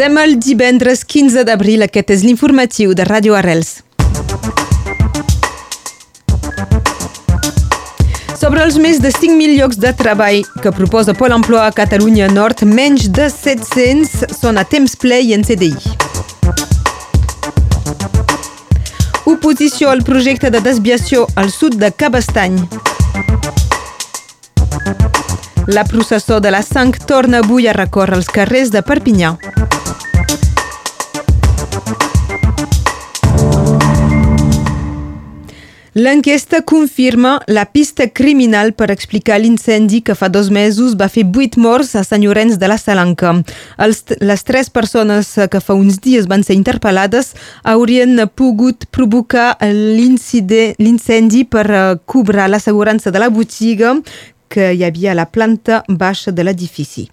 Som el divendres 15 d'abril, aquest és l'informatiu de Ràdio Arrels. Sobre els més de 5.000 llocs de treball que proposa Pol Emploi a Catalunya Nord, menys de 700 són a temps ple i en CDI. Oposició al projecte de desviació al sud de Cabestany. La processó de la sang torna avui a recórrer els carrers de Perpinyà. L'enquesta confirma la pista criminal per explicar l'incendi que fa dos mesos va fer vuit morts a Sant Llorenç de la Salanca. Els, les tres persones que fa uns dies van ser interpel·lades haurien pogut provocar l'incendi per eh, cobrar l'assegurança de la botiga que hi havia a la planta baixa de l'edifici.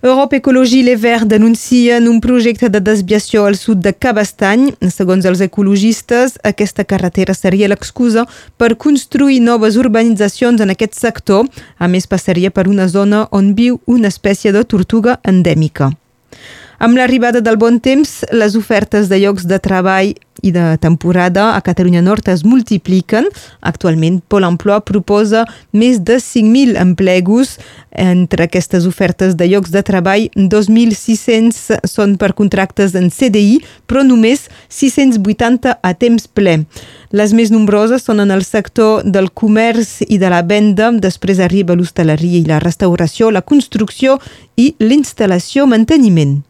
Europa Ecologia i Les Verts denuncien un projecte de desviació al sud de Cabestany. Segons els ecologistes, aquesta carretera seria l'excusa per construir noves urbanitzacions en aquest sector. A més, passaria per una zona on viu una espècie de tortuga endèmica. Amb l'arribada del bon temps, les ofertes de llocs de treball i de temporada a Catalunya Nord es multipliquen. Actualment, Pol Emploi proposa més de 5.000 emplegos. Entre aquestes ofertes de llocs de treball, 2.600 són per contractes en CDI, però només 680 a temps ple. Les més nombroses són en el sector del comerç i de la venda, després arriba l'hostaleria i la restauració, la construcció i l'instal·lació-manteniment.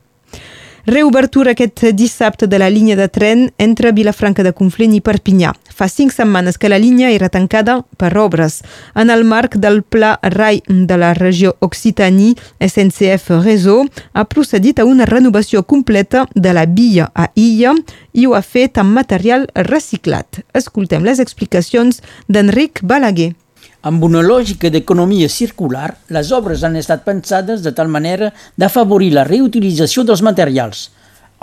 Reobertura aquest dissabte de la línia de tren entre Vilafranca de Conflent i Perpinyà. Fa cinc setmanes que la línia era tancada per obres. En el marc del Pla RAI de la regió Occitanie, SNCF Réseau ha procedit a una renovació completa de la via a Illa i ho ha fet amb material reciclat. Escoltem les explicacions d'Enric Balaguer. Amb una lògica d'economia circular, les obres han estat pensades de tal manera d'afavorir la reutilització dels materials.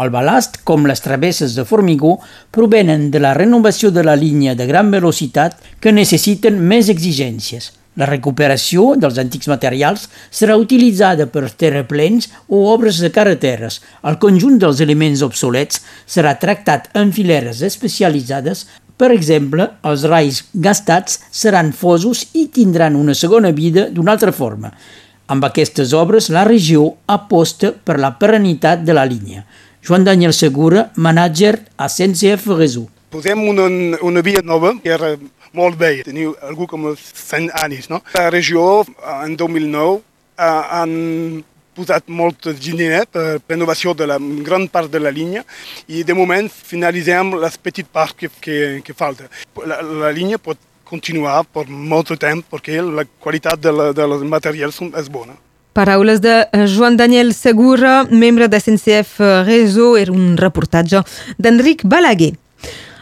El balast, com les travesses de formigó, provenen de la renovació de la línia de gran velocitat que necessiten més exigències. La recuperació dels antics materials serà utilitzada per terraplens o obres de carreteres. El conjunt dels elements obsolets serà tractat en fileres especialitzades per exemple, els rais gastats seran fosos i tindran una segona vida d'una altra forma. Amb aquestes obres, la regió aposta per la perennitat de la línia. Joan Daniel Segura, manager a CNCF Réseau. Posem una, una via nova que era molt vella, tenia algú com 100 anys. No? La regió, en 2009, han posat molt diner per renovació de la gran part de la línia i de moment finalitzem les petites parts que, que, que falta. La, la línia pot continuar per molt de temps perquè la qualitat de la, dels materials és bona. Paraules de Joan Daniel Segura, membre de SNCF Réseau, era un reportatge d'Enric Balaguer.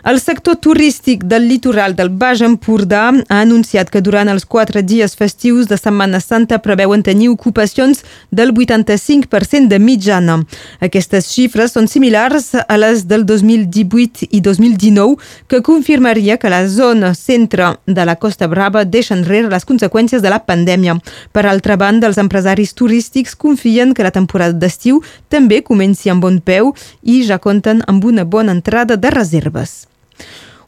El sector turístic del litoral del Baix Empordà ha anunciat que durant els quatre dies festius de Setmana Santa preveuen tenir ocupacions del 85% de mitjana. Aquestes xifres són similars a les del 2018 i 2019, que confirmaria que la zona centre de la Costa Brava deixa enrere les conseqüències de la pandèmia. Per altra banda, els empresaris turístics confien que la temporada d'estiu també comenci amb bon peu i ja compten amb una bona entrada de reserves.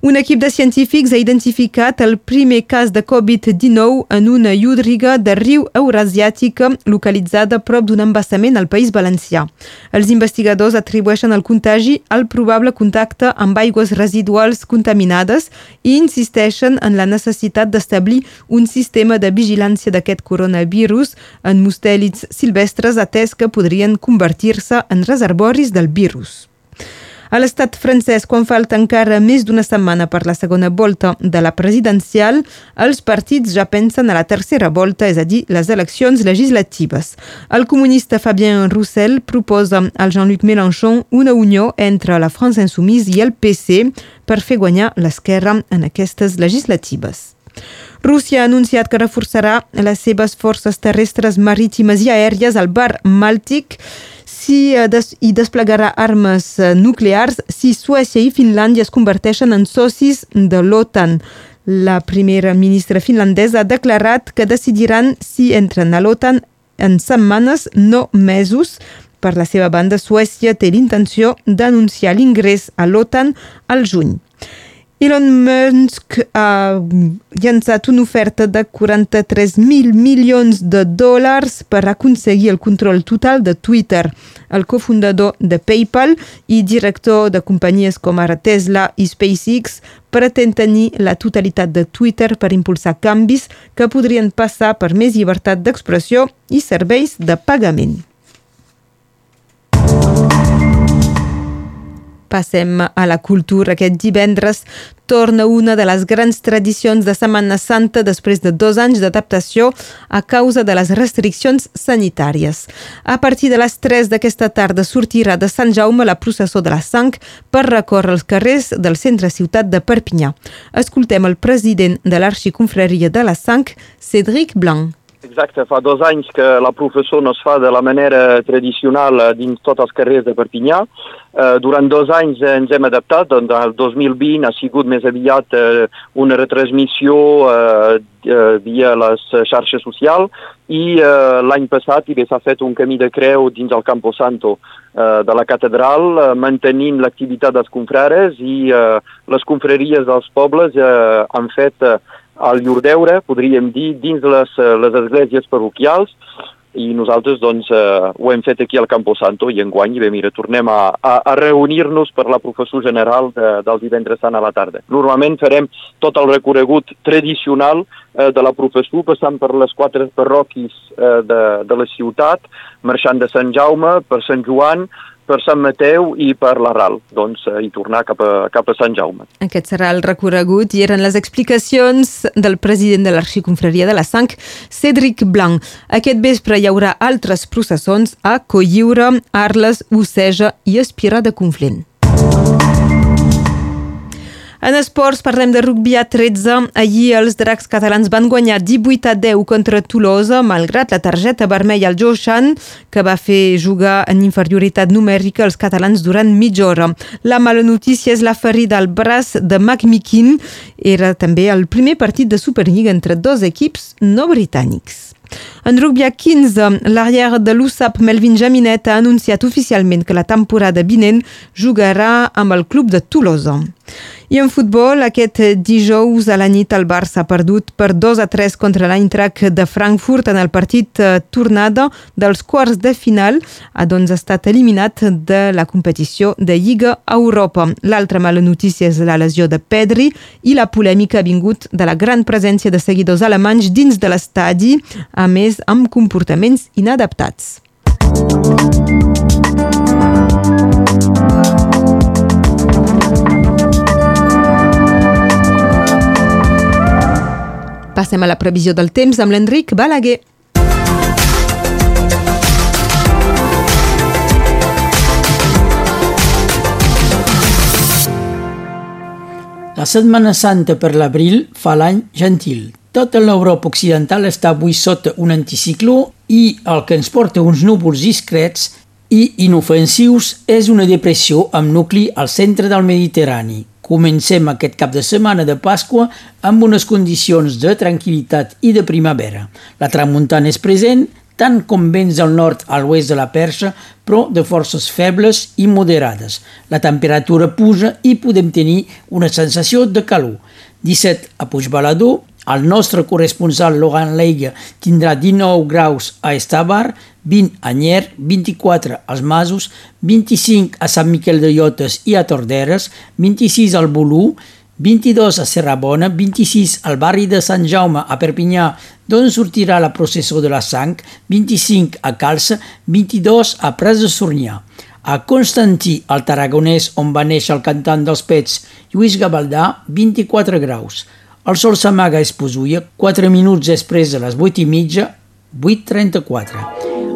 Un equip de científics ha identificat el primer cas de Covid-19 en una llúdriga de riu eurasiàtica localitzada prop d'un embassament al País Valencià. Els investigadors atribueixen el contagi al probable contacte amb aigües residuals contaminades i insisteixen en la necessitat d'establir un sistema de vigilància d'aquest coronavirus en mustèlids silvestres atès que podrien convertir-se en reservoris del virus. A l'estat francès, quan falta encara més d'una setmana per la segona volta de la presidencial, els partits ja pensen a la tercera volta, és a dir, les eleccions legislatives. El comunista Fabien Roussel proposa al Jean-Luc Mélenchon una unió entre la France Insoumise i el PC per fer guanyar l'esquerra en aquestes legislatives. Rússia ha anunciat que reforçarà les seves forces terrestres, marítimes i aèries al bar Màltic si eh, des i desplegarà armes eh, nuclears si Suècia i Finlàndia es converteixen en socis de l'OTAN. La primera ministra finlandesa ha declarat que decidiran si entren a l'OTAN en setmanes, no mesos. Per la seva banda, Suècia té l'intenció d'anunciar l'ingrés a l'OTAN al juny. Elon Musk ha llançat una oferta de 43.000 milions de dòlars per aconseguir el control total de Twitter. El cofundador de PayPal i director de companyies com ara Tesla i SpaceX pretén tenir la totalitat de Twitter per impulsar canvis que podrien passar per més llibertat d'expressió i serveis de pagament. Passem a la cultura. Aquest divendres torna una de les grans tradicions de Setmana Santa després de dos anys d'adaptació a causa de les restriccions sanitàries. A partir de les 3 d'aquesta tarda sortirà de Sant Jaume la processó de la sang per recórrer els carrers del centre ciutat de Perpinyà. Escoltem el president de l'Arxiconfraria de la Sang, Cédric Blanc. Exacte, fa dos anys que la professó no es fa de la manera tradicional dins tots els carrers de Perpinyà. Eh, durant dos anys ens hem adaptat, doncs el 2020 ha sigut més aviat eh, una retransmissió eh, eh, via les xarxes socials i l'any passat s'ha fet un camí de creu dins el Campo Santo de la catedral, mantenint l'activitat dels confrares i les confraries dels pobles han fet al llur deure, podríem dir, dins les, eh, les esglésies parroquials i nosaltres doncs, eh, ho hem fet aquí al Campo Santo i enguany, i bé, mira, tornem a, a, a reunir-nos per la professor general de, del divendres sant a la tarda. Normalment farem tot el recorregut tradicional eh, de la professor, passant per les quatre parroquis eh, de, de la ciutat, marxant de Sant Jaume per Sant Joan, per Sant Mateu i per la RAL, doncs, eh, i tornar cap a, cap a Sant Jaume. Aquest serà el recorregut i eren les explicacions del president de l'Arxiconfraria de la Sang, Cédric Blanc. Aquest vespre hi haurà altres processons a Colliure, Arles, Oceja i Espira de Conflent. En esports parlem de rugby a 13. Ahir els dracs catalans van guanyar 18 a 10 contra Tolosa, malgrat la targeta vermella al Joshan, que va fer jugar en inferioritat numèrica els catalans durant mitja hora. La mala notícia és la ferida al braç de McMikin. Era també el primer partit de Superliga entre dos equips no britànics. En rugby a 15, l'arrière de l'USAP Melvin Jaminet ha anunciat oficialment que la temporada vinent jugarà amb el club de Tolosa. I en futbol, aquest dijous a la nit el Barça ha perdut per 2 a 3 contra l'Eintracht de Frankfurt en el partit eh, tornada dels quarts de final, ha doncs estat eliminat de la competició de Lliga a Europa. L'altra mala notícia és la lesió de Pedri i la polèmica ha vingut de la gran presència de seguidors alemanys dins de l'estadi, a més amb comportaments inadaptats. Passem a la previsió del temps amb l'Enric Balaguer. La Setmana Santa per l'abril fa l'any gentil. Tota l'Europa occidental està avui sota un anticicló i el que ens porta uns núvols discrets i inofensius és una depressió amb nucli al centre del Mediterrani, Comencem aquest cap de setmana de Pasqua amb unes condicions de tranquil·litat i de primavera. La tramuntana és present, tant com vents al nord a l'oest de la Persa, però de forces febles i moderades. La temperatura puja i podem tenir una sensació de calor. 17 a Puigbalador, el nostre corresponsal Logan Leiga tindrà 19 graus a Estabar, 20 a Nyer, 24 als Masos, 25 a Sant Miquel de Llotes i a Torderes, 26 al Bolú, 22 a Serrabona, 26 al barri de Sant Jaume a Perpinyà, d'on sortirà la processó de la sang, 25 a Calça, 22 a Pres de Sornià. A Constantí, al Tarragonès, on va néixer el cantant dels Pets, Lluís Gavaldà, 24 graus. El sol s'amaga a Esposuia, 4 minuts després de les 8 i mitja, 8.34.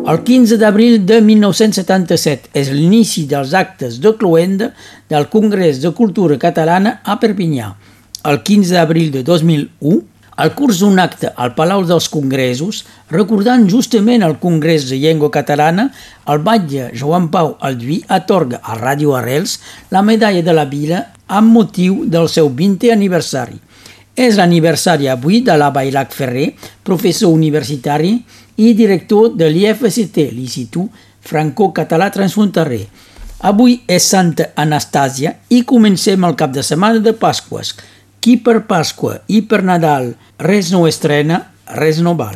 El 15 d'abril de 1977 és l'inici dels actes de cloenda del Congrés de Cultura Catalana a Perpinyà. El 15 d'abril de 2001, al curs d'un acte al Palau dels Congressos, recordant justament el Congrés de Llengua Catalana, el batlle Joan Pau Alduí atorga a Ràdio Arrels la medalla de la Vila amb motiu del seu 20è aniversari. És l'aniversari avui de la Bailac Ferrer, professor universitari i director de l'IFCT, l'Institut Franco-Català Transfronterer. Avui és Santa Anastàsia i comencem el cap de setmana de Pasques. Qui per Pasqua i per Nadal res no estrena, res no val.